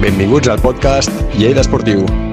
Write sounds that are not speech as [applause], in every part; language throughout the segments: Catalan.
Benvinguts al podcast Lleida Esportiu.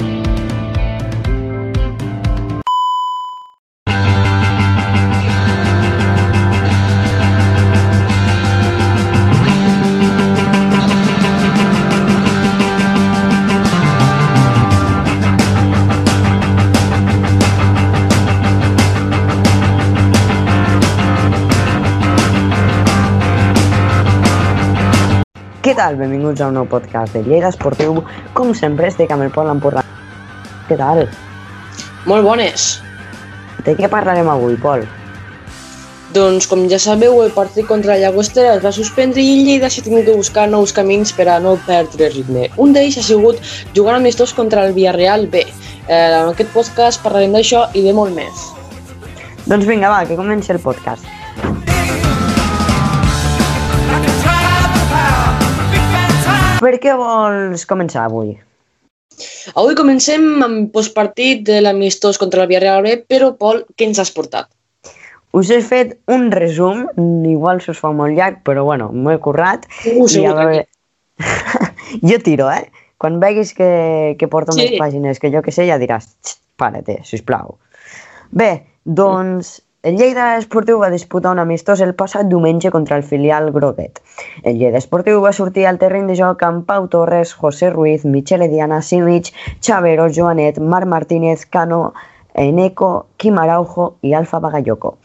Tal? Benvinguts a un nou podcast de Lleida Esportiu. Com sempre, estic amb el Pol Empordà. Què tal? Molt bones. De què parlarem avui, Pol? Doncs, com ja sabeu, el partit contra la Llagostera es va suspendre i Lleida s'ha tingut que buscar nous camins per a no perdre ritme. Un d'ells ha sigut jugar amistós contra el Villarreal B. Eh, en aquest podcast parlarem d'això i de molt més. Doncs vinga, va, que comenci el podcast. Per què vols començar avui? Avui comencem amb postpartit de l'amistós contra el Villarreal B, però, Pol, què ens has portat? Us he fet un resum, igual se us fa molt llarg, però bueno, m'ho he currat. Uh, i a veure... [laughs] jo tiro, eh? Quan veguis que, que porto Sí. més pàgines que jo que sé, ja diràs, "Xt, para-te, sisplau. Bé, doncs el Lleida Esportiu va disputar un amistós el passat diumenge contra el filial Groguet. El Lleida Esportiu va sortir al terreny de joc amb Pau Torres, José Ruiz, Michele Diana, Simic, Chavero, Joanet, Marc Martínez, Cano, Eneco, Quim Araujo i Alfa Bagayoko.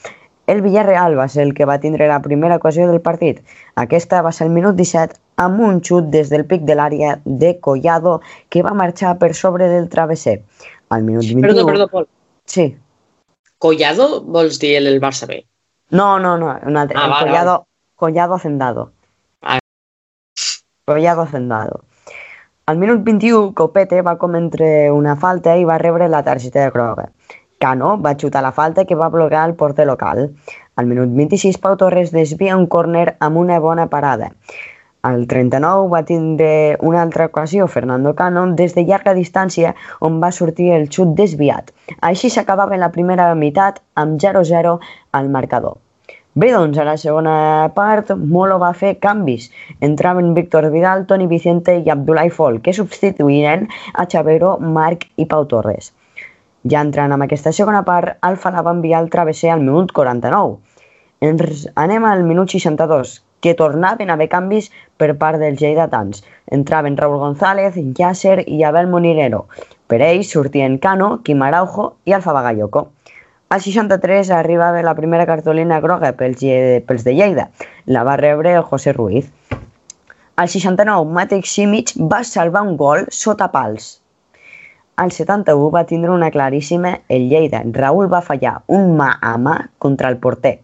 El Villarreal va ser el que va tindre la primera ocasió del partit. Aquesta va ser el minut 17 amb un xut des del pic de l'àrea de Collado que va marxar per sobre del travesser. Al minut 21... Perdó, perdó, Pol. Sí. Collado vols dir el, el Barça B? No, no, no, un altre. Ah, el vale, collado, collado hacendado. Ah. Collado hacendado. Al minut 21, Copete va cometre una falta i va rebre la targeta de groga. Cano va xutar la falta que va bloquear el porter local. Al minut 26, Pau Torres desvia un córner amb una bona parada. Al 39 va tindre una altra ocasió Fernando Cano des de llarga distància on va sortir el xut desviat. Així s'acabava la primera meitat amb 0-0 al marcador. Bé, doncs, a la segona part, Molo va fer canvis. Entraven Víctor Vidal, Toni Vicente i Abdulai Fol, que substituïren a Xavero, Marc i Pau Torres. Ja entrant en aquesta segona part, Alfa la va enviar al travesser al minut 49. Ens anem al minut 62, que tornaven a haver canvis per part dels lleidatans. Entraven Raúl González, Yasser i Abel Monilero. Per ells sortien Cano, Quim Araujo i Alfa Bagayoko. Al 63 arribava la primera cartolina groga pels, pels de Lleida. La va rebre el José Ruiz. Al 69, Matej Simic va salvar un gol sota pals. Al 71 va tindre una claríssima el Lleida. Raúl va fallar un mà a mà contra el porter.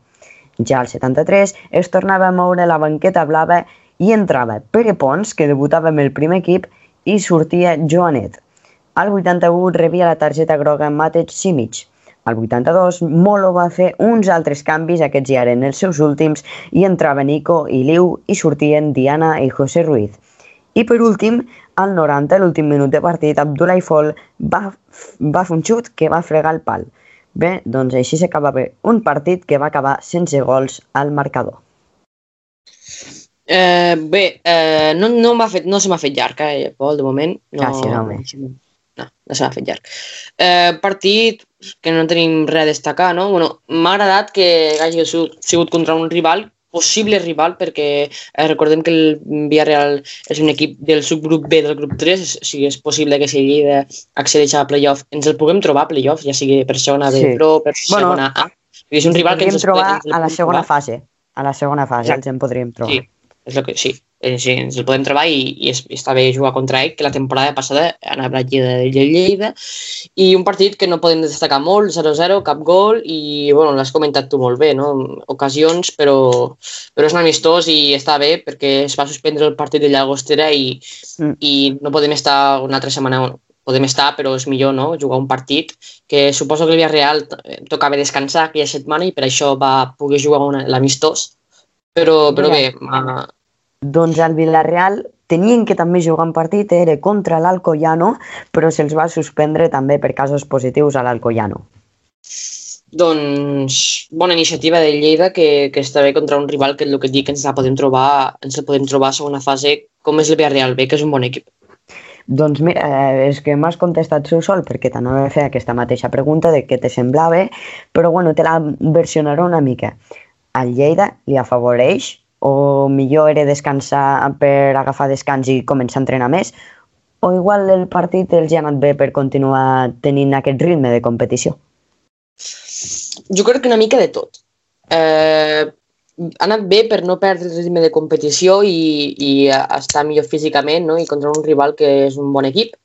Ja al 73 es tornava a moure la banqueta blava i entrava Pere Pons, que debutava amb el primer equip, i sortia Joanet. Al 81 rebia la targeta groga Matej Simic. Al 82, Molo va fer uns altres canvis, aquests ja eren els seus últims, i entrava Nico i Liu i sortien Diana i José Ruiz. I per últim, al 90, l'últim minut de partit, Abdullah Fol va, va fer un xut que va fregar el pal. Bé, doncs així s'acabava un partit que va acabar sense gols al marcador. Eh, bé, eh, no, no, fet, no se m'ha fet llarg, eh, Pol, de moment. No, Gràcies, home. No, no se m'ha fet llarg. Eh, partit que no tenim res a destacar, no? Bueno, m'ha agradat que hagi sigut contra un rival, possible rival, perquè eh, recordem que el Villarreal és un equip del subgrup B del grup 3, o sigui, és possible que si Lleida accedeix a playoff, ens el puguem trobar a playoff, ja sigui per segona B, Sí. però per Bueno, segona A. És un rival que podríem ens, trobar ens el a la segona trobar. fase. A la segona fase Exacte. els en podríem trobar. Sí, és el que, sí, sí, ens el podem trobar i, i, està bé jugar contra ell, que la temporada passada anava a Lleida de Lleida, i un partit que no podem destacar molt, 0-0, cap gol, i bueno, l'has comentat tu molt bé, no? ocasions, però, però és un amistós i està bé perquè es va suspendre el partit de Llagostera i, Mm. i no podem estar una altra setmana, podem estar, però és millor no? jugar un partit que suposo que el Villarreal eh, tocava descansar aquella setmana i per això va poder jugar l'amistós, però, però bé, Doncs el Villarreal tenien que també jugar un partit, era contra l'Alcoyano, però se'ls va suspendre també per casos positius a l'Alcoyano. Doncs bona iniciativa de Lleida que, que està bé contra un rival que el que et dic, ens la podem trobar, ens la podem trobar a segona fase com és el Villarreal B, que és un bon equip. Doncs mira, eh, és que m'has contestat tu sol, perquè t'anava a fer aquesta mateixa pregunta de què te semblava, però bueno, te la versionaré una mica. Al Lleida li afavoreix o millor era descansar per agafar descans i començar a entrenar més, o igual el partit els ha anat bé per continuar tenint aquest ritme de competició? Jo crec que una mica de tot. Eh, ha anat bé per no perdre el ritme de competició i, i estar millor físicament no? i contra un rival que és un bon equip.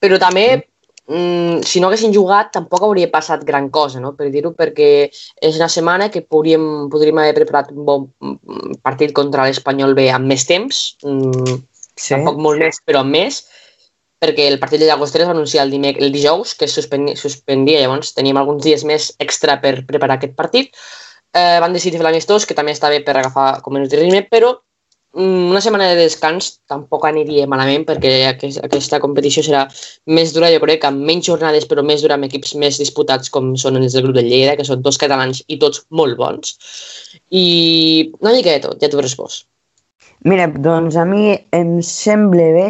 Però també, mm, si no haguessin jugat, tampoc hauria passat gran cosa, no? per dir-ho, perquè és una setmana que podríem, podríem haver preparat un bon mm, partit contra l'Espanyol B amb més temps, mm, sí. tampoc molt més, però amb més, perquè el partit de Llagostera es va anunciar el, dimec el dijous, que es suspendia, suspendia, llavors teníem alguns dies més extra per preparar aquest partit. Eh, van decidir fer l'amistós, que també està bé per agafar com menys de ritme, però mm, una setmana de descans tampoc aniria malament perquè aquesta competició serà més dura, jo crec, amb menys jornades però més dura amb equips més disputats com són els del grup de Lleida, que són dos catalans i tots molt bons. I una mica de tot, ja t'ho respost. Mira, doncs a mi em sembla bé,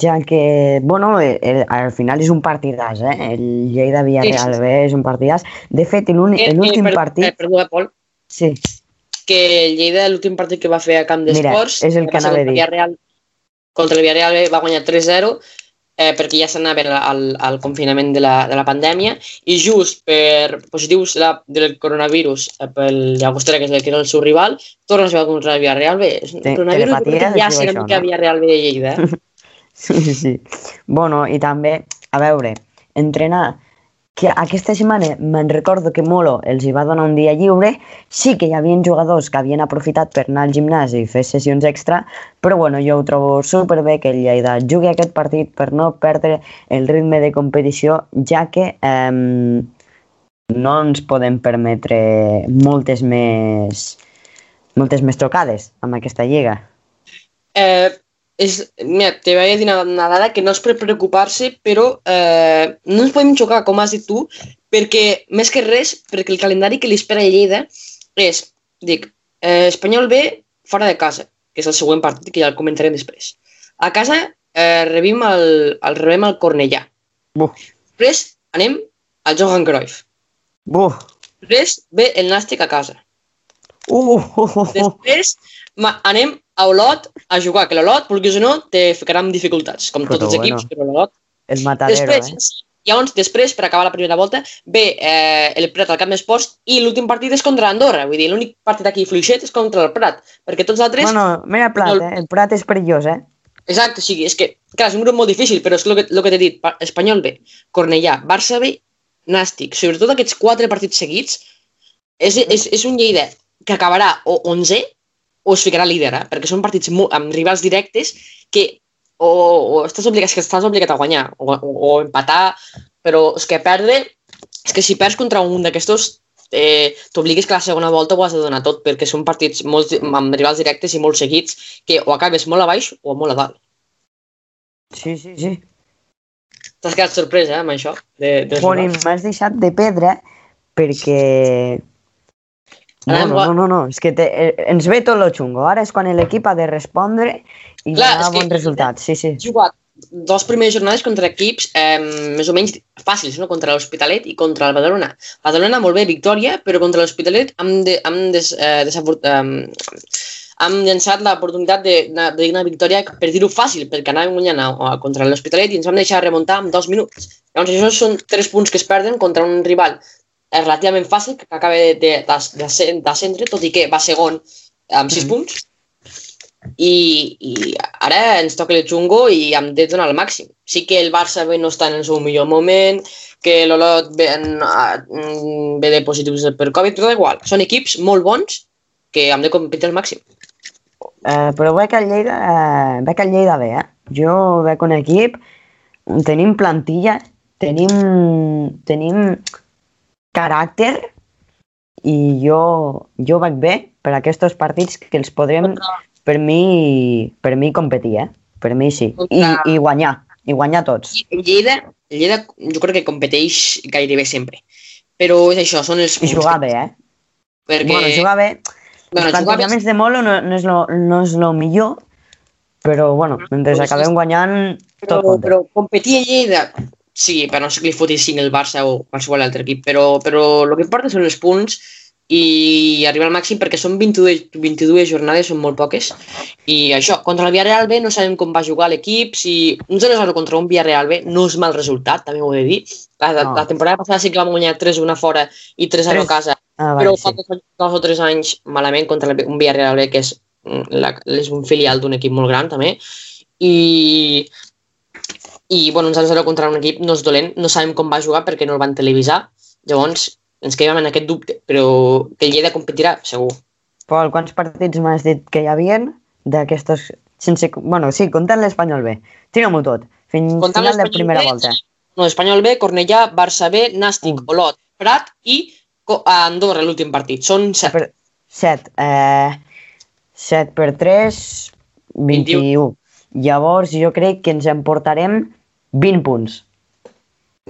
ja que, bueno, el, al final és un partidàs, eh? El Lleida-Villarreal sí, sí. B és un partidàs. De fet, l'últim partit... Eh, perdó, Pol. Sí. Que el Lleida, l'últim partit que va fer a Camp d'Esports... És el que anava a dir. Contra el Villarreal va guanyar 3-0 eh, perquè ja s'anava al, al confinament de la, de la pandèmia i just per positius la, del coronavirus eh, pel Llagostera, que és el que era el seu rival, torna a jugar contra el Villarreal B. El coronavirus que ja sé que no? Villarreal B de Lleida. Eh? [laughs] sí, sí. Bueno, i també, a veure, entrenar que aquesta setmana me'n recordo que Molo els hi va donar un dia lliure, sí que hi havia jugadors que havien aprofitat per anar al gimnàs i fer sessions extra, però bueno, jo ho trobo superbé que el Lleida jugui aquest partit per no perdre el ritme de competició, ja que eh, no ens podem permetre moltes més moltes més trocades amb aquesta lliga. Eh, és, mira, te vaig a dir una, una dada que no és per preocupar-se, però eh, no ens podem xocar, com has dit tu, perquè, més que res, perquè el calendari que li espera a Lleida és, dic, eh, Espanyol B fora de casa, que és el següent partit, que ja el comentarem després. A casa eh, rebim el, el, rebem el Cornellà. Buf. Després anem al Johan Cruyff. Buf. Després ve el Nàstic a casa. Uh, uh, uh, uh. Després anem a Olot a jugar, que l'Olot, vulguis o no, te ficarà amb dificultats, com però tots els equips, bueno, però l'Olot... El matadero, després, eh? Llavors, després, per acabar la primera volta, ve eh, el Prat al Camp d'Esports i l'últim partit és contra Andorra. Vull dir, l'únic partit aquí fluixet és contra el Prat, perquè tots els altres... Bueno, mira Prat, no... eh? El Prat és perillós, eh? Exacte, o sigui, és que, clar, és un grup molt difícil, però és el que, el que t'he dit, Espanyol B, Cornellà, Barça B, Nàstic, sobretot aquests quatre partits seguits, és, és, és un Lleida que acabarà o 11 o es ficarà líder, eh? perquè són partits amb rivals directes que o, o estàs obligat, que estàs obligat a guanyar o, o, o empatar, però és que perdre, és que si perds contra un d'aquestos eh, t'obligues que la segona volta ho has de donar tot perquè són partits molt, amb rivals directes i molt seguits que o acabes molt a baix o molt a dalt. Sí, sí, sí. T'has quedat sorpresa eh, amb això? De, de bueno, m'has deixat de pedra perquè no, no, no, no, no, és que te, eh, ens ve tot lo xungo. Ara és quan l'equip ha de respondre i Clar, donar bons resultats. Sí, sí. jugat dos primeres jornades contra equips eh, més o menys fàcils, no? contra l'Hospitalet i contra el Badalona. Badalona molt bé, victòria, però contra l'Hospitalet hem, de, hem, des, eh, desafort, eh, hem llançat l'oportunitat de, de, de una victòria, per dir-ho fàcil, perquè anàvem guanyant a, a, contra l'Hospitalet i ens vam deixar remuntar en dos minuts. Llavors, això són tres punts que es perden contra un rival relativament fàcil, que acaba d'ascendre, tot i que va segon amb 6 mm. punts. I, I ara ens toca el xungo i hem de donar el màxim. Sí que el Barça bé no està en el seu millor moment, que l'Olot ve, ve de positius per Covid, però igual. Són equips molt bons que hem de competir al màxim. Uh, però veig el Lleida, uh, veig el Lleida bé, eh? Jo veig un equip, tenim plantilla, tenim, tenim caràcter i jo, jo vaig bé per aquests partits que els podrem, per mi, per mi competir, eh? Per mi sí. I, i guanyar, i guanyar tots. Lleida, Lleida jo crec que competeix gairebé sempre. Però és això, són els I jugar bé, eh? Perquè... Bueno, jugar bé. Bueno, els plantejaments de Molo no, no, és lo, no és lo millor, però bueno, mentre acabem guanyant Però, Tot compta. però competir a Lleida, sí, per no ser que li fotissin el Barça o qualsevol altre equip, però, però el que importa són els punts i arribar al màxim perquè són 22, 22 jornades, són molt poques. I això, contra el Villarreal B no sabem com va jugar l'equip, si un 0-0 contra un Villarreal B no és mal resultat, també ho he de dir. La, No. la temporada passada sí que vam guanyar 3-1 a fora i 3-0 a casa, Ah, però vale, fa sí. dos, o tres anys malament contra un Villarreal B que és, mm, la, és un filial d'un equip molt gran també i i bueno, un 0-0 contra un equip no és dolent, no sabem com va jugar perquè no el van televisar, llavors ens quedem en aquest dubte, però que el Lleida competirà, segur. Pol, quants partits m'has dit que hi havien d'aquestos... Sense... Bueno, sí, comptant l'Espanyol B. Tira-m'ho tot. Fins Comptant final de l'Espanyol primera B, volta. No, Espanyol B, Cornellà, Barça B, Nàstic, Un. Olot, Prat i a Andorra l'últim partit. Són set. Per... 7. Eh... 7 per 3, 21. Llavors jo crec que ens emportarem 20 punts.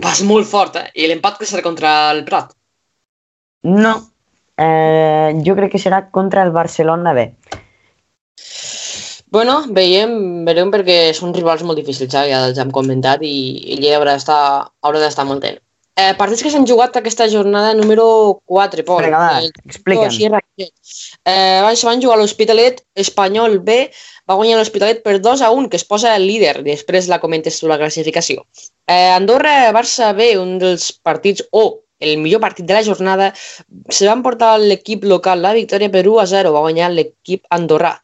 Vas molt fort, eh? I l'empat que serà contra el Prat. No. Eh, jo crec que serà contra el Barcelona B. Bueno, veiem, veurem perquè són rivals molt difícils, eh? ja els hem comentat, i, i Lleida haurà d'estar haurà d'estar molt atent. Eh, partits que s'han jugat aquesta jornada número 4, Pol. Va, Eh, explica'm. Eh, van, van jugar a l'Hospitalet, Espanyol B va guanyar l'Hospitalet per 2 a 1, que es posa el líder, després la comentes tu la classificació. Eh, Andorra, Barça B, un dels partits, o el millor partit de la jornada, se van portar l'equip local la victòria per 1 a 0, va guanyar l'equip andorrà.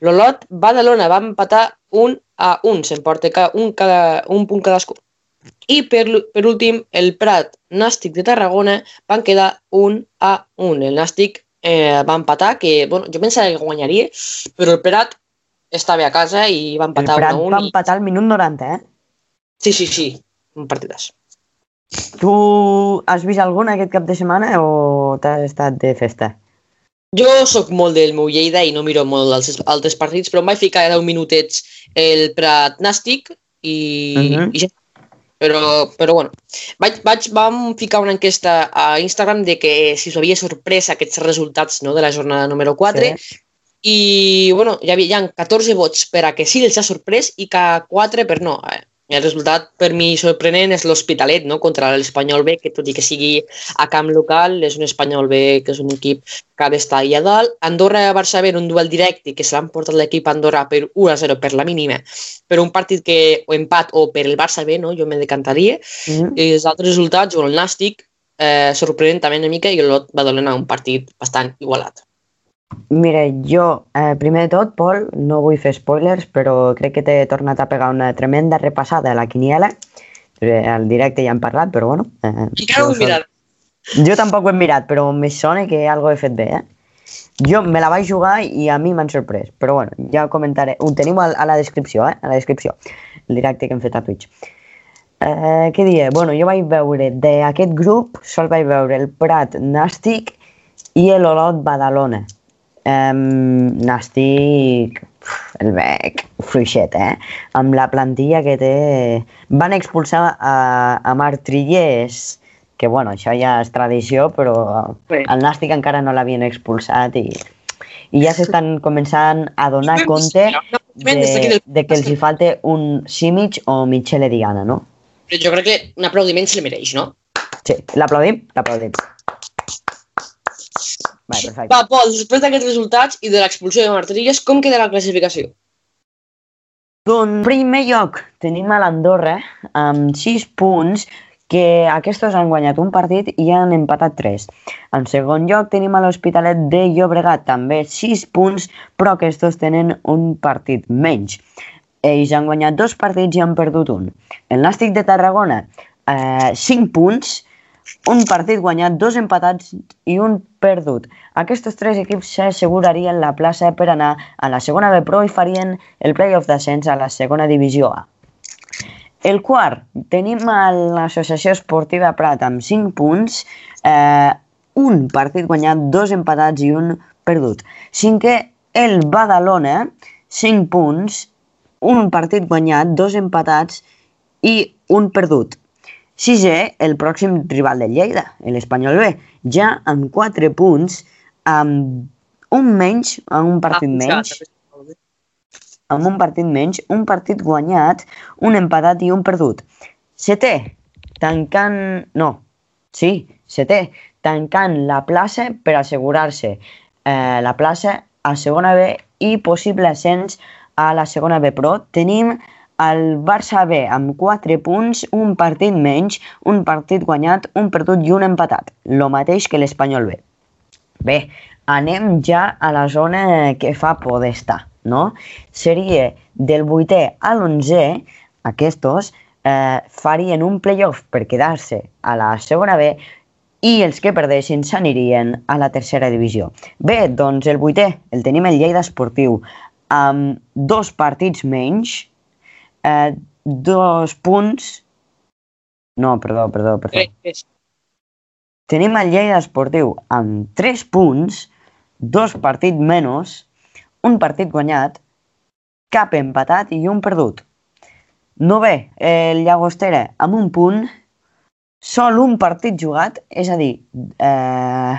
L'Olot, Badalona, va empatar 1 a 1, s'emporta un, cada, un punt cadascú. I per, per últim, el Prat, Nàstic de Tarragona, van quedar 1 a 1. El Nàstic eh, va empatar, que bueno, jo pensava que guanyaria, però el Prat estava a casa i va El empatar 1 Prat a 1. va I... empatar al minut 90, eh? Sí, sí, sí, un partidàs. Tu has vist algun aquest cap de setmana o t'has estat de festa? Jo sóc molt del meu Lleida i no miro molt els altres partits, però em vaig ficar a 10 minutets el Prat Nàstic i, Mhm. i ja. Però, però bueno, vaig, vaig, vam ficar una enquesta a Instagram de que si us havia sorprès aquests resultats no, de la jornada número 4 Sí. i bueno, hi havia 14 vots per a que sí els ha sorprès i que 4 per no. Eh, El resultat per mi sorprenent és l'Hospitalet no? contra l'Espanyol B, que tot i que sigui a camp local, és un Espanyol B que és un equip que ha d'estar allà dalt. Andorra-Barça B un duel directe que se l'han portat l'equip Andorra per 1 a 0 per la mínima, per un partit que o empat o per el Barça B, no? jo me decantaria. Mhm. I els altres resultats, bueno, el Nàstic, eh, sorprenent també una mica, i el Lot va donar un partit bastant igualat. Mira, jo, eh, primer de tot, Pol, no vull fer spoilers, però crec que t'he tornat a pegar una tremenda repassada a la quiniela. Eh, Al directe ja hem parlat, però bueno. Eh, Encara ho he mirat. Jo tampoc ho he mirat, però me sona que algo he fet bé, eh? Jo me la vaig jugar i a mi m'han sorprès, però bueno, ja ho comentaré. Ho teniu a, a la descripció, eh? A la descripció, el directe que hem fet a Twitch. Eh, què dia? Bueno, jo vaig veure d'aquest grup, sol vaig veure el Prat Nàstic i l'Olot Badalona. Um, Nàstic, uf, el bec, fluixet, eh? Amb la plantilla que té... Van expulsar a, a Marc Trillers, que bueno, això ja és tradició, però Sí. el Nàstic encara no l'havien expulsat i, i ja s'estan començant a donar compte de, de que els hi falta un Simic o Michele Diana, no? Però jo crec que un aplaudiment se li mereix, no? Sí, l'aplaudim? L'aplaudim. Vale, perfecte. Va, Pol, després d'aquests resultats i de l'expulsió de Martrilles, com queda la classificació? Doncs, en primer lloc, tenim a l'Andorra amb 6 punts que aquests han guanyat un partit i han empatat 3. En segon lloc tenim a l'Hospitalet de Llobregat, també 6 punts, però aquests tenen un partit menys. Ells han guanyat dos partits i han perdut un. El Nàstic de Tarragona, eh, 5 punts, un partit guanyat, dos empatats i un perdut. Aquests tres equips s'assegurarien la plaça per anar a la segona B Pro i farien el playoff d'ascens a la segona divisió A. El quart, tenim l'Associació Esportiva Prat amb 5 punts, eh, un partit guanyat, dos empatats i un perdut. Cinquè, el Badalona, 5 punts, un partit guanyat, dos empatats i un perdut. Sisè, el pròxim rival de Lleida, l'Espanyol B, ja amb 4 punts, amb un menys, amb un partit menys, amb un partit menys, un partit guanyat, un empatat i un perdut. Setè, tancant... No, sí, setè, tancant la plaça per assegurar-se eh, la plaça a segona B i possible ascens a la segona B Pro. Tenim el Barça B amb 4 punts, un partit menys, un partit guanyat, un perdut i un empatat. Lo mateix que l'Espanyol B. Bé, anem ja a la zona que fa por d'estar, no? Seria del 8è a l'11è, aquests eh, farien un playoff per quedar-se a la segona B i els que perdessin s'anirien a la tercera divisió. Bé, doncs el vuitè el tenim el Lleida Esportiu, amb dos partits menys, eh, dos punts... No, perdó, perdó, perdó. Tres. Tenim el Lleida Esportiu amb 3 punts, dos partits menys, un partit guanyat, cap empatat i un perdut. No bé, el Llagostera amb un punt, sol un partit jugat, és a dir, eh,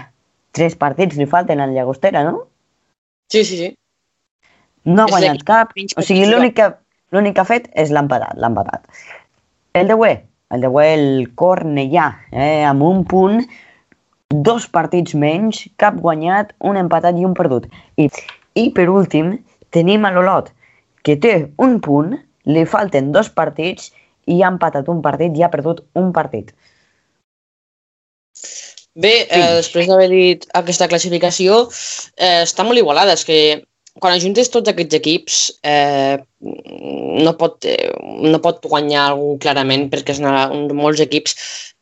tres partits li falten al Llagostera, no? Sí, sí, sí. No ha guanyat cap, o sigui, l'únic que, l'únic que ha fet és l'empatat, l'empatat. El deuè, el deuè, el Cornellà, eh, amb un punt, dos partits menys, cap guanyat, un empatat i un perdut. I, i per últim, tenim a l'Olot, que té un punt, li falten dos partits i ha empatat un partit i ha perdut un partit. Bé, eh, després d'haver dit aquesta classificació, eh, està molt igualada. És que quan ajuntes tots aquests equips eh, no, pot, eh, no pot guanyar algú clarament perquè són molts equips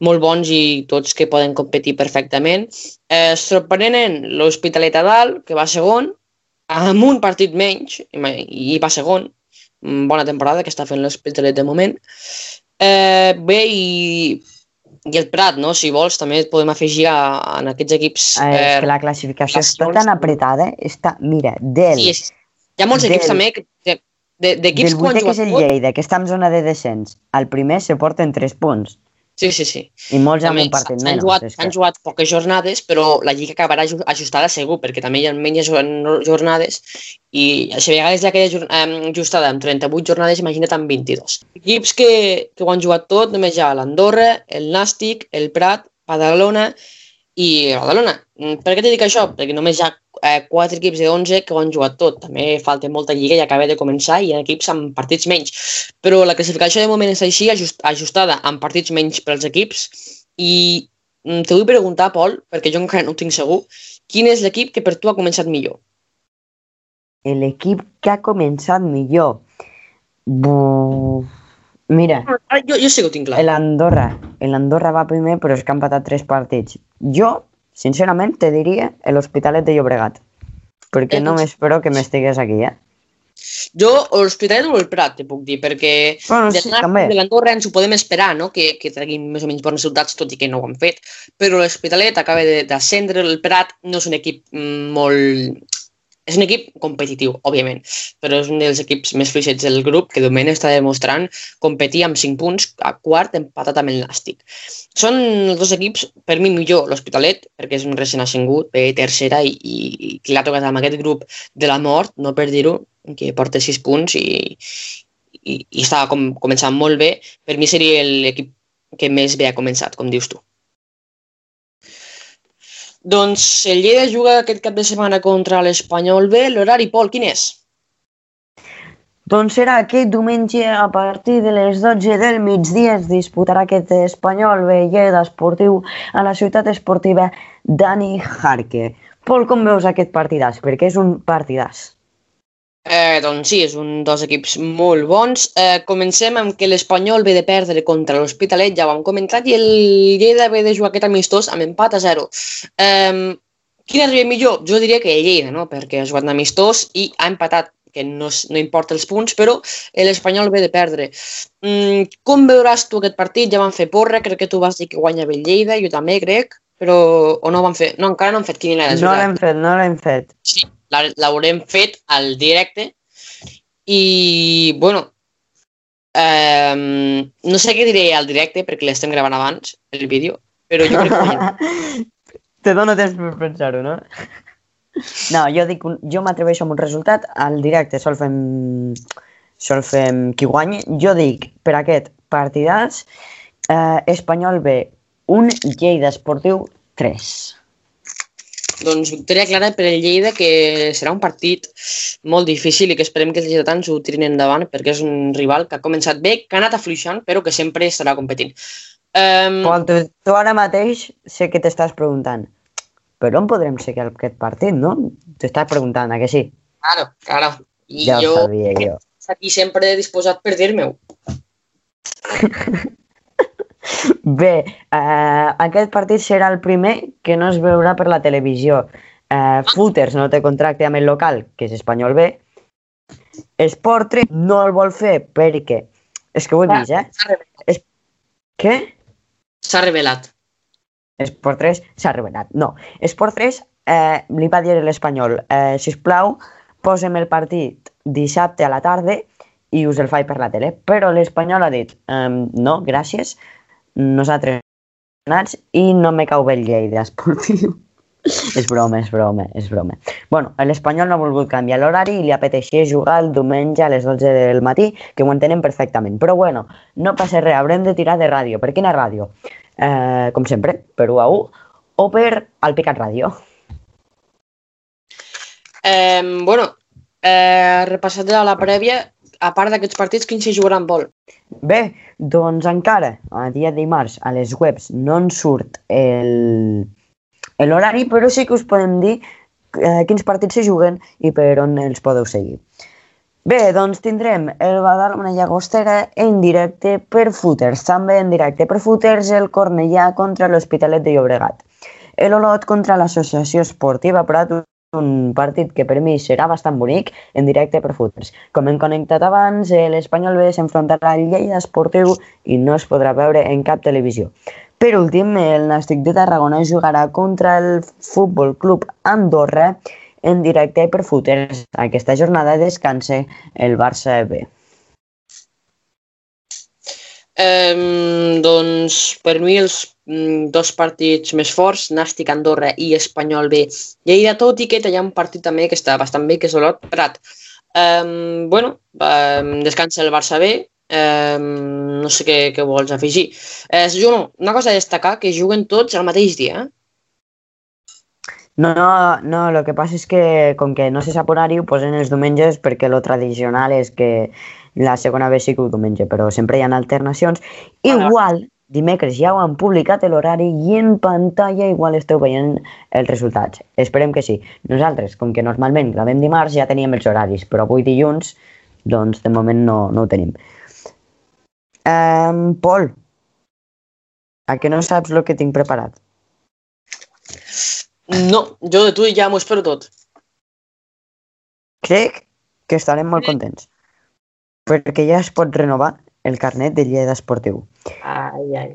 molt bons i tots que poden competir perfectament. Eh, sorprenent l'Hospitalet a dalt, que va segon, amb un partit menys, i va segon. Mm, Bona temporada que està fent l'Hospitalet de moment. Eh, bé, i, i el Prat, no? si vols, també et podem afegir a, en aquests equips. Eh, és que la classificació està nacions- tan apretada, està, mira, del, Sí, és, hi ha molts equips del- també que- de- de- d'equips del que ho han vuitè que és el. Lleida, que està en zona de descens, al primer se porten 3 punts, Sí, sí, sí. i molts amb També un partit menys. jugat, és s'han que... jugat poques jornades, però la Lliga acabarà aju- ajustada segur, perquè també hi ha menys jor- jornades i a vegades hi ha aquella ajustada amb 38 jornades, imagina't amb 22. Equips que, que ho han jugat tot, només hi ha l'Andorra, el Nàstic, el Prat, Badalona i Badalona. Mm, Per què t'he dit això? Perquè només hi ha eh, 4 equips de 11 que ho han jugat tot. També falta molta lliga i acaba de començar i hi ha equips amb partits menys. Però la classificació de moment és així, ajust, ajustada amb partits menys pels equips i mm, te vull preguntar, Pol, perquè jo encara no ho tinc segur, quin és l'equip que per tu ha començat millor? L'equip que ha començat millor. Buf. Mira, Ah, Jo, jo sí que ho tinc clar. l'Andorra. L'Andorra va primer, però és que ha empatat 3 partits. Jo, sincerament, te diria l'Hospitalet de Llobregat. Perquè no m'espero que m'estigués aquí, eh? Jo, l'Hospitalet o el Prat, te puc dir, perquè Bueno, de sí, també. de l'Andorra ens ho podem esperar, no? que, que treguin més o menys bones resultats, tot i que no ho han fet. Però l'Hospitalet acaba de- d'ascendre, el Prat no és un equip mm, molt... És un equip competitiu, òbviament, però és un dels equips més fluixets del grup que de moment està demostrant competir amb 5 punts a quart empatat amb el Nàstic. Són els dos equips, per mi millor l'Hospitalet, perquè és un recent ascengut, ve tercera i, i, i l'ha tocat amb aquest grup de la mort, no per dir-ho, que porta 6 punts i, i, i estava com, començant molt bé. Per mi seria l'equip que més bé ha començat, com dius tu. Doncs el Lleida juga aquest cap de setmana contra l'Espanyol B. L'horari, Pol, quin és? Doncs serà aquest diumenge a partir de les 12 del migdia es disputarà aquest espanyol Velleda esportiu a la ciutat esportiva Dani Jarque. Pol, com veus aquest partidàs? Perquè és un partidàs. Eh, doncs sí, és un dels equips molt bons. Eh, comencem amb que l'Espanyol ve de perdre contra l'Hospitalet, ja ho hem comentat, i el Lleida ve de jugar aquest amistós amb empat a 0. Eh, quin arriba millor? Jo diria que Lleida, no? perquè ha jugat un amistós i ha empatat, que no, no importa els punts, però l'Espanyol ve de perdre. Mm, com veuràs tu aquest partit? Ja van fer porra, crec que tu vas dir que guanya bé el Lleida, jo també crec, però o no van fer? No, encara no han fet quina és No l'hem fet, no l'hem fet. Sí, l'haurem fet al directe i, bueno, eh, no sé què diré al directe perquè l'estem gravant abans, el vídeo, però jo crec que. [laughs] Te dono temps per pensar-ho, no? No, jo dic, jo m'atreveixo amb un resultat, al directe sol fem, sol fem qui guanyi. Jo dic, per aquest partidàs, eh, Espanyol B, un Lleida Esportiu 3. Doncs victòria clara per el Lleida, que serà un partit molt difícil i que esperem que els lleidatans ho tirin endavant, perquè és un rival que ha començat bé, que ha anat afluixant, però que sempre estarà competint. Um, Pol, tu, tu ara mateix sé que t'estàs preguntant, però on podrem seguir aquest partit, no? T'estàs preguntant, a que sí? claro, claro. I Ja ho jo sabia jo. aquí sempre disposat per dir-me-ho. [laughs] [laughs] Bé, eh, aquest partit serà el primer que no es veurà per la televisió. Eh, Footers no té contracte amb el local, que és Espanyol B. Sport 3 no el vol fer perquè... És que ho he vist, eh? Revelat. Què? S'ha revelat. Esport 3 s'ha revelat. No, Esport 3 eh, li va dir l'Espanyol, eh, sisplau, posem el partit dissabte a la tarda i us el faig per la tele. Però l'Espanyol ha dit, ehm, no, gràcies, nosaltres i no me cau bé el Lleida esportiu. [laughs] és broma, és broma, és broma. bueno, l'Espanyol no ha volgut canviar l'horari i li apeteixia jugar el diumenge a les 12 del matí, que ho entenem perfectament. Però bueno, no passa res, haurem de tirar de ràdio. Per quina ràdio? Eh, com sempre, per 1 a 1 o per al Picat Ràdio. Eh, bueno, eh, repassat la prèvia, a part d'aquests partits, quins s'hi jugaran vol? Bé, doncs encara, a dia dimarts, a les webs no en surt el l'horari, però sí que us podem dir eh, quins partits se juguen i per on els podeu seguir. Bé, doncs tindrem el Badalona Llagostera en directe per Footers, també en directe per Footers el Cornellà contra l'Hospitalet de Llobregat. El Olot contra l'Associació Esportiva Prat, un partit que per mi serà bastant bonic en directe per Footers. Com hem connectat abans, l'Espanyol B s'enfrontarà al Lleida Esportiu i no es podrà veure en cap televisió. Per últim, el Nàstic de Tarragona jugarà contra el Futbol Club Andorra en directe per Footers. Aquesta jornada descansa el Barça B. Eh, doncs, per mi, els mm, dos partits més forts, Nàstic Andorra i Espanyol B. Lleida, tot i que hi ha un partit també que està bastant bé, que és Olot Prat. Eh, bueno, eh, descansa el Barça B, eh, no sé què, què vols afegir. Eh, Juno, una cosa a destacar, que juguen tots el mateix dia, eh? No, no, no, el que passa és que com que no se sap horari ho posen els diumenges perquè lo tradicional és que la segona vegada sí que ho diumenge, però sempre hi ha alternacions. Igual, dimecres ja ho han publicat l'horari i en pantalla igual esteu veient els resultats. Esperem que sí. Nosaltres, com que normalment gravem dimarts, ja teníem els horaris, però avui dilluns, doncs de moment no, no ho tenim. Um, Pol, a que no saps el que tinc preparat? No, jo de tu ja m'ho espero tot. Crec que estarem molt contents perquè ja es pot renovar el carnet de Lleida Esportiu. Ai, ai.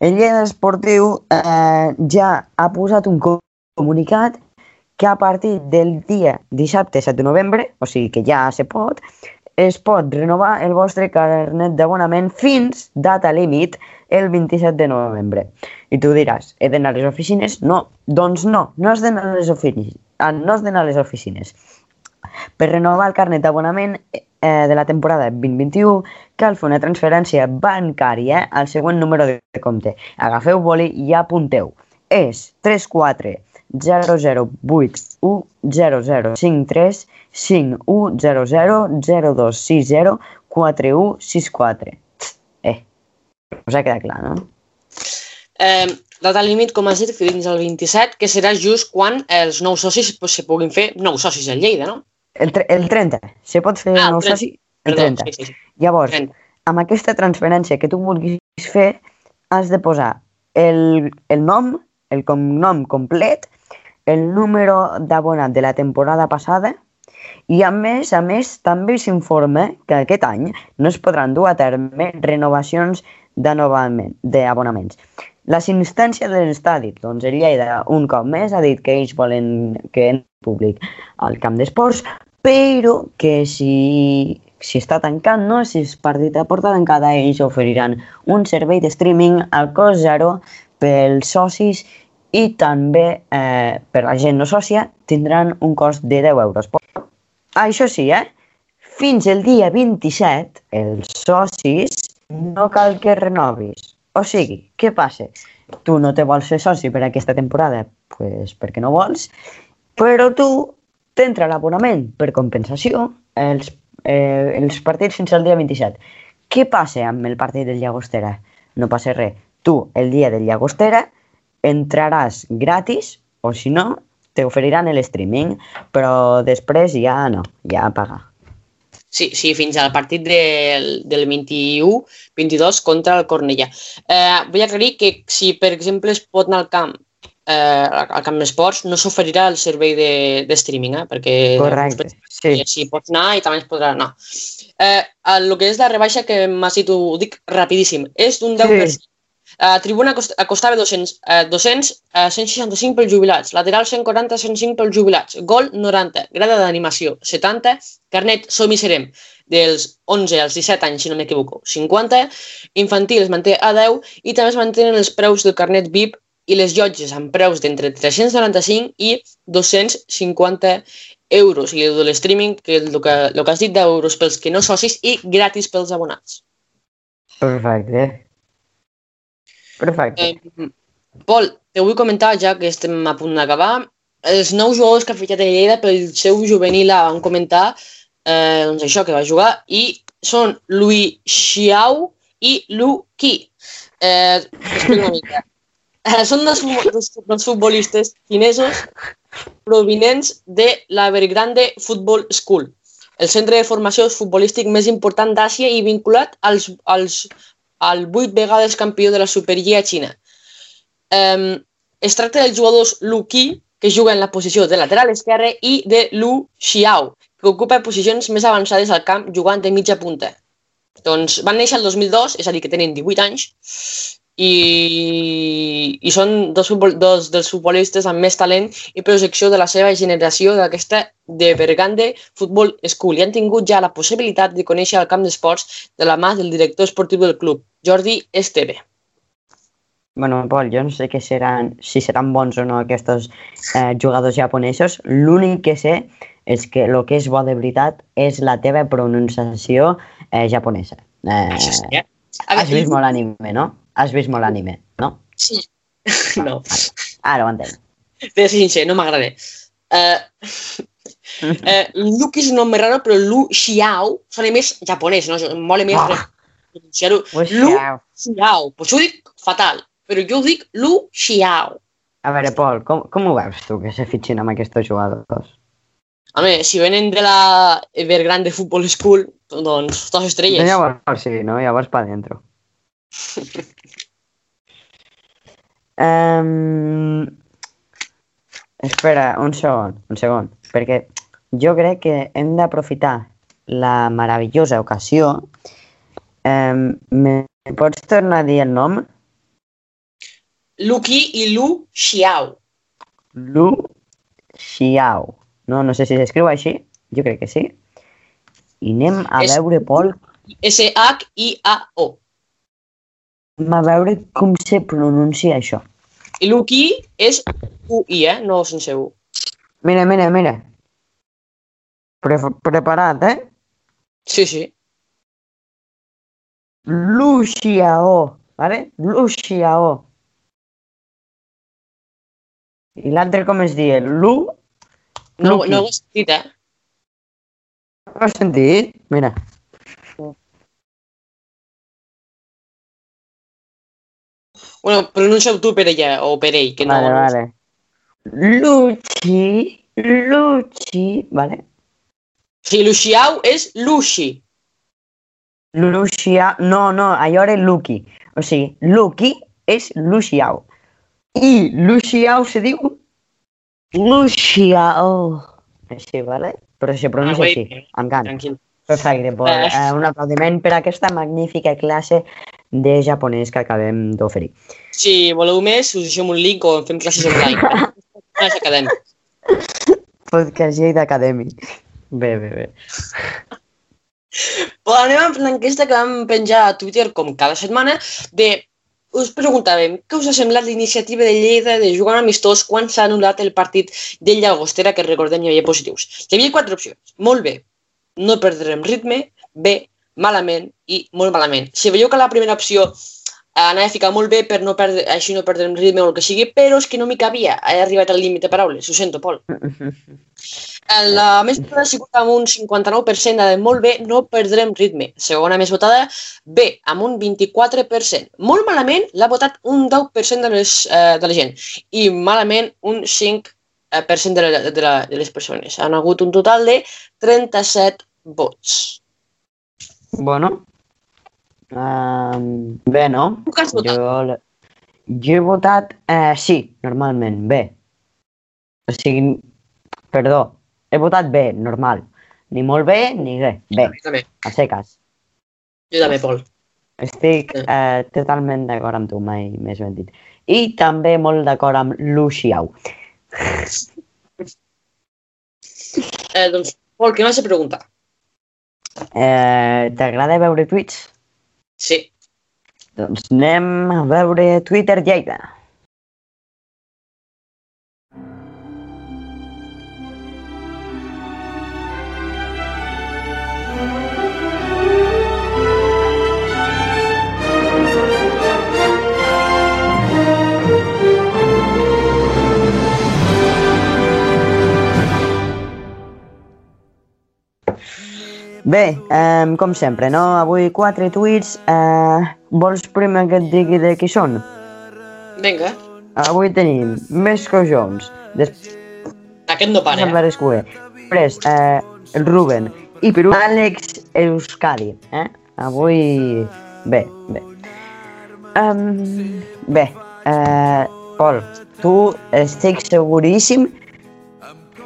El Lleida Esportiu eh, ja ha posat un co- comunicat que a partir del dia dissabte 7 de novembre, o sigui que ja se pot, es pot renovar el vostre carnet d'abonament fins data límit el 27 de novembre. I tu diràs, he d'anar a les oficines? No, doncs no, no has d'anar a les oficines. Ah, no has d'anar a les oficines. Per renovar el carnet d'abonament eh, de la temporada 2021 cal fer una transferència bancària al següent número de compte. Agafeu boli i apunteu. És 34 008 0053 5100 0260 4164. Eh, us ha quedat clar, no? Eh, data límit, com has dit, fins al 27, que serà just quan els nous socis pues, se puguin fer nous socis al Lleida, no? El, el 30. Se pot fer Ah, el nou 30. soci? El Perdó, 30. sí, sí, sí. Llavors, 30. amb aquesta transferència que tu vulguis fer, has de posar el, el nom, el cognom complet, el número d'abonat de la temporada passada i a més, a més, també s'informa que aquest any no es podran dur a terme renovacions d'anovament- d'abonaments. L'assistència de l'estadi, doncs el Lleida un cop més ha dit que ells volen que en públic al camp d'esports, però que si, si està tancant, no? si és partit a porta tancada, ells oferiran un servei de streaming al cost zero pels socis i també eh, per la gent no sòcia tindran un cost de 10 euros. Això sí, eh? fins el dia 27 els socis no cal que renovis. O sigui, què passa? Tu no te vols fer soci per aquesta temporada, pues perquè no vols, però tu t'entra l'abonament per compensació els, eh, els partits fins al dia 27. Què passa amb el partit del Llagostera? No passa res. Tu, el dia del Llagostera, entraràs gratis o si no, t'oferiran el streaming, però després ja no, ja pagar. Sí, sí, fins al partit del, del 21-22 contra el Cornellà. Eh, vull aclarir que si, per exemple, es pot anar al camp eh, al camp d'esports no s'oferirà el servei de, de streaming, eh, perquè Correcte, sí. si pots anar i també es podrà anar. Eh, el que és la rebaixa que m'has dit, ho dic rapidíssim, és d'un 10%. Sí. Uh, tribuna cost costava 200, uh, 200 uh, 165 pels jubilats, lateral 140, 105 pels jubilats, gol 90, grada d'animació 70, carnet som i serem dels 11 als 17 anys, si no m'equivoco, 50, infantil es manté a 10 i també es mantenen els preus del carnet VIP i les llotges amb preus d'entre 395 i 250 euros. I el de l'streaming, que el que, el que has dit d'euros pels que no socis i gratis pels abonats. Perfecte. Perfecte. Eh, Pol, te vull comentar, ja que estem a punt d'acabar, els nous jugadors que ha fitxat el Lleida pel seu juvenil van comentar eh, doncs això que va jugar i són Louis Xiao i Lu Qi. Eh, mica. Eh, són dos, dos, dos futbolistes xinesos provinents de la Evergrande Football School, el centre de formació futbolístic més important d'Àsia i vinculat als, als, al vuit vegades campió de la Superliga Xina. Um, es tracta dels jugadors Lu Qi, que juga en la posició de lateral esquerre, i de Lu Xiao, que ocupa posicions més avançades al camp jugant de mitja punta. Doncs van néixer el 2002, és a dir, que tenen 18 anys, i, i són dos, futbol, dos dels futbolistes amb més talent i projecció de la seva generació d'aquesta de Bergande Football School i han tingut ja la possibilitat de conèixer el camp d'esports de la mà del director esportiu del club, Jordi Esteve. Bueno, Pol, jo no sé què seran, si seran bons o no aquests eh, jugadors japonesos. L'únic que sé és que el que és bo de veritat és la teva pronunciació eh, japonesa. Eh, Això sí, eh? Has vist molt anime, no? Has vist molt anime, no? Sí. [laughs] no. Ara ho entenc. De sincer, no m'agrada. Uh, uh, Luke és un nom més raro, però Lu Xiao sona més japonès, no? Mola més pronunciar-ho. Lu Xiao. Pues ho dic fatal, però jo ho dic Lu Xiao. A veure, Pol, com, com ho veus tu que se fitxin amb aquests jugadors? Home, si venen de la Evergrande Football School, doncs dos estrelles. Llavors sí, no? Llavors pa dentro. [laughs] um, espera, un segon, un segon, perquè jo crec que hem d'aprofitar la meravellosa ocasió. Um, me pots tornar a dir el nom? Lu Qi i Lu Xiao. Lu Xiao. No, no sé si s'escriu així, jo crec que sí. I anem a És- veure, Pol, S-H-I-A-O. anem a veure com se pronuncia això. I Lu Qi és U-I, eh? No sense U. Mira, mira, mira. Pre preparat, eh? Sí, sí. Lu Xiao, vale? Lu Xiao. I l'altre com es diu? Lu? No, no ho he sentit, eh? Ho has sentit? Mira. Bueno, pronuncia-ho tu per ella o per ell, que no... vale, vale. Luchi, Luchi, vale? Sí, Lu Xiao és Luxi. Lu Xia... No, no, allò era Luki. O sigui, Luki és Lu Xiao. I Lu Xiao se diu Lu Xiao. Així, vale? Però se pronuncia Ah, així, amb gana. Tranquil. Perfecte. Eh, un aplaudiment per aquesta magnífica classe de japonès que acabem d'oferir. Si voleu més, us deixem un link o fem classes online. [laughs] Les acadèmiques. Podcast Lleida Academy. Bé, bé, bé. Però anem amb l'enquesta que vam penjar a Twitter, com cada setmana, de us preguntàvem què us ha semblat l'iniciativa de Lleida de jugar un amistós quan s'ha anul·lat el partit de Llagostera, que recordem hi havia positius. Hi havia quatre opcions. Molt bé, no perdrem ritme, bé, malament i molt malament. Si veieu que la primera opció anava a ficar molt bé per no perdre, així no perdrem ritme o el que sigui, però és que no m'hi cabia. He arribat al límit de paraules, ho sento, Pol. [laughs] La més votada ha sigut amb un 59% de molt bé, no perdrem ritme. Segona més votada, bé, amb un 24%. Molt malament l'ha votat un 10% de, les, eh, de la gent i malament un 5% de, la, de, la, de les persones. Han hagut un total de 37 vots. Bueno, um, bé, no? Tu què has votat? Jo, jo he votat eh, sí, normalment, bé. O sigui, perdó, he votat bé, normal. Ni molt bé, ni bé. Bé, també. a seques. Jo també, Pol. Estic eh, totalment d'acord amb tu, mai més ben dit. I també molt d'acord amb Luxiau. Eh, doncs, Pol, què m'has de preguntar? Eh, T'agrada veure tuits? Sí. Doncs anem a veure Twitter Lleida. Bé, eh, com sempre, no? Avui quatre tuits. Eh, vols primer que et digui de qui són? Vinga. Avui tenim Mesco Jones, després Aquest no para. Semblar Escuer, després eh, el Ruben i per Àlex Euskadi. Eh? Avui... Bé, bé. Um, bé, eh, Pol, tu estic seguríssim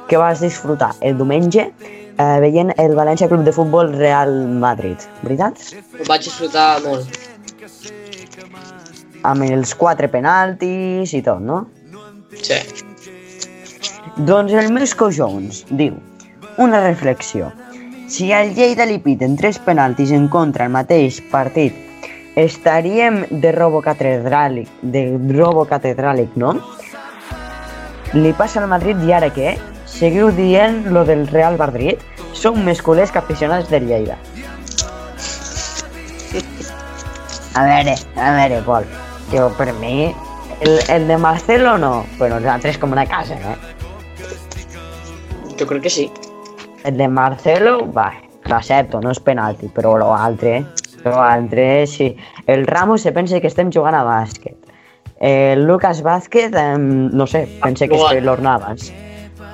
que vas disfrutar el diumenge eh, veient el València Club de Futbol Real Madrid, veritat? Ho vaig disfrutar molt. Amb els quatre penaltis i tot, no? Sí. Doncs el Mesco Jones diu una reflexió. Si al Lleida li piten tres penaltis en contra al mateix partit, estaríem de robo catedràlic, de robo catedràlic, no? Li passa al Madrid i ara què? Seguiu dient lo del Real Madrid? Som més culers que aficionats del Lleida. A veure, a veure, Pol. Jo, per mi, el, el de Marcelo no, però els altres com una casa, eh? Jo crec que sí. El de Marcelo, va, l'accepto, no és penalti, però l'altre, l'altre, sí. El Ramos se pensa que estem jugant a bàsquet. El Lucas Vázquez, eh, no sé, pensa que és Igual.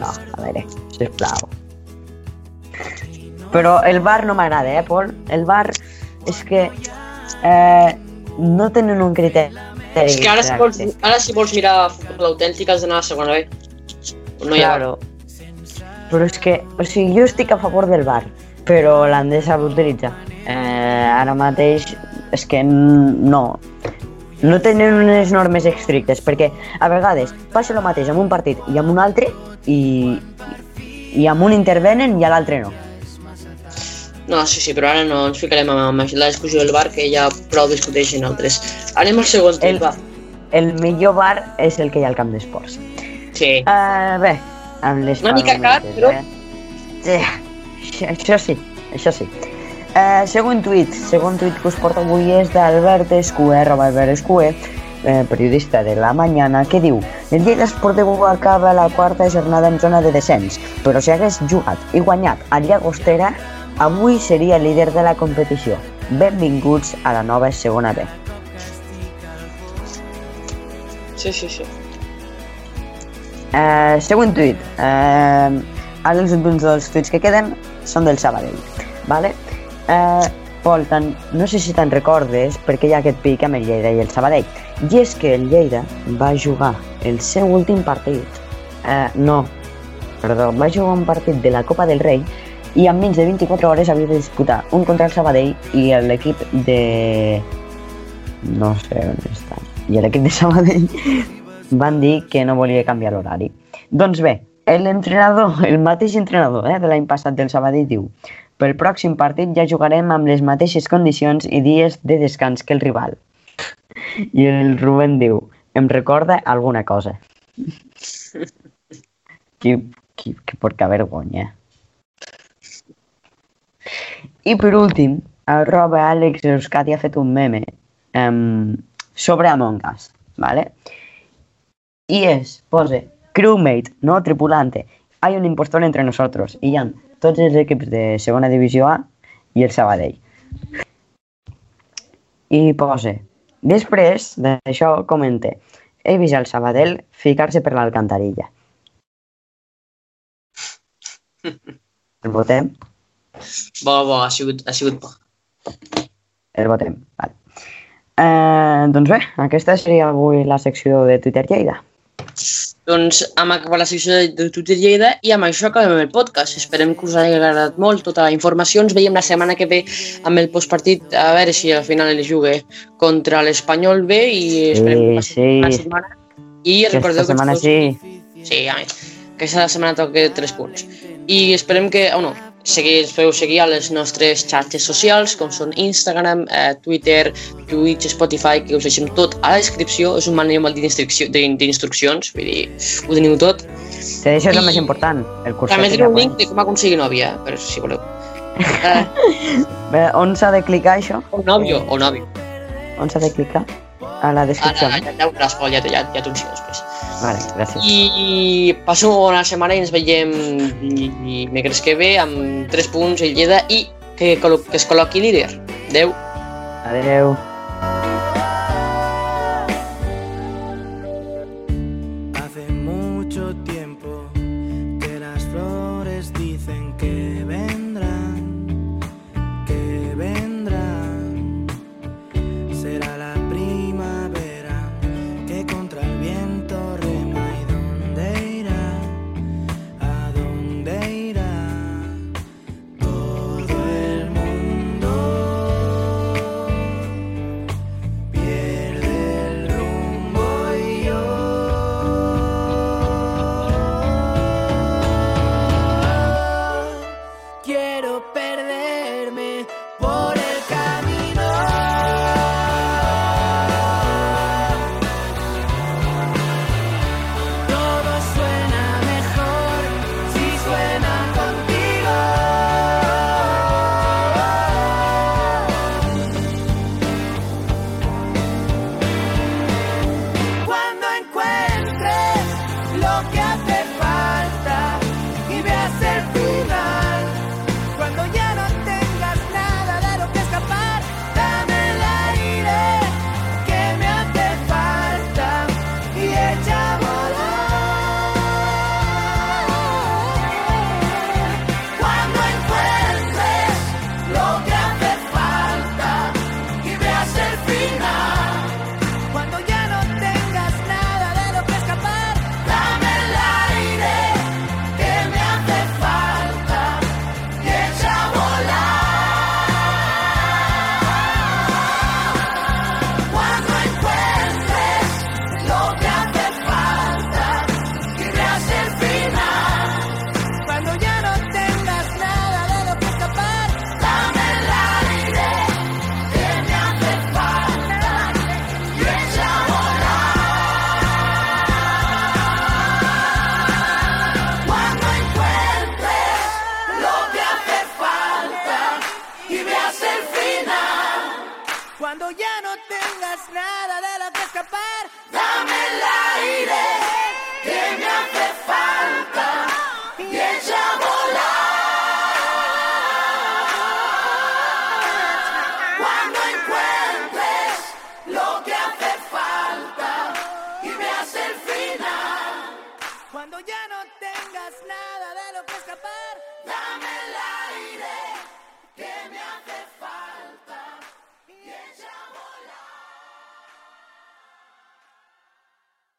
No, a veure, sisplau. Però el bar no m'agrada, eh, Pol? El bar és que eh, no tenen un criteri. És que ara si vols, ara si vols mirar futbol autèntic has d'anar a la segona B. No hi ha... Claro. Però és que, o sigui, jo estic a favor del bar, però l'han de saber utilitzar. Eh, ara mateix és que no. No tenen unes normes estrictes, perquè a vegades passa el mateix amb un partit i amb un altre, i, i amb un intervenen i a l'altre no. No, sí, sí, però ara no ens ficarem amb la discussió del bar, que ja prou discuteixen altres. Anem al segon El, tuit, va. el millor bar és el que hi ha al camp d'esports. Sí. Uh, bé, amb les Una mica car, però- Eh? Sí, això, sí, això sí. Uh, segon tuit, segon tuit que us porto avui és d'Albert Escuer, arroba Albert Escuer, eh, periodista de La Mañana, que diu El Lleida Esportiu acaba la quarta jornada en zona de descens, però si hagués jugat i guanyat a Llagostera, avui seria líder de la competició. Benvinguts a la nova segona B. Sí, sí, sí. Eh, següent tuit. Eh, ara els últims dos tuits que queden són del Sabadell. Vale? Eh, Pol, tan, no sé si te'n recordes perquè hi ha aquest pic amb el Lleida i el Sabadell. I és que el Lleida va jugar el seu últim partit. Eh, no, perdó, va jugar un partit de la Copa del Rei i en menys de 24 hores havia de disputar un contra el Sabadell i l'equip de... no sé on està. I l'equip de Sabadell [laughs] van dir que no volia canviar l'horari. Doncs bé, l'entrenador, el mateix entrenador eh, de l'any passat del Sabadell diu pel pròxim partit ja jugarem amb les mateixes condicions i dies de descans que el rival. I el Rubén diu, em recorda alguna cosa. [laughs] que, que, que porca vergonya. I per últim, el Roba Àlex Euskadi ha fet un meme um, sobre Among Us, ¿vale? Y es, pose, crewmate, no tripulante, hay un impostor entre nosotros. I hi ha tots els equips de segona divisió A i el Sabadell. I pose, després d'això comente, he vist el Sabadell ficar-se per l'alcantarilla. El votem? Bo, bo, ha sigut, ha sigut bo. El votem, vale. Eh, doncs bé, aquesta seria avui la secció de Twitter Lleida. Doncs acabat la secció de, Twitter Lleida i amb això acabem el podcast. Esperem que us hagi agradat molt tota la informació. Ens veiem la setmana que ve amb el postpartit a veure si al final el jugue contra l'Espanyol B i esperem que passi sí. una setmana. I Aquesta recordeu que setmana els sí. Sí, a mi. Aquesta setmana toca 3 punts. I esperem que, o no, seguir, feu seguir a les nostres xarxes socials, com són Instagram, eh, Twitter, Twitch, Spotify, que us deixem tot a la descripció. És un manual d'instruccions, vull dir, ho teniu tot. Te deixo el més important, el curset. També teniu un link de com aconseguir nòvia, per si voleu. [laughs] Eh, on s'ha de clicar això? o nòvio, o nòvio. On s'ha de clicar? A la descripció. Ara, ja, ja ja, ja, ja t'ho ensenyo després. Vale, gràcies. I passeu una bona setmana i ens veiem dimecres que ve amb 3 punts el Lleida i que, que es col·loqui líder. Adeu. Adeu.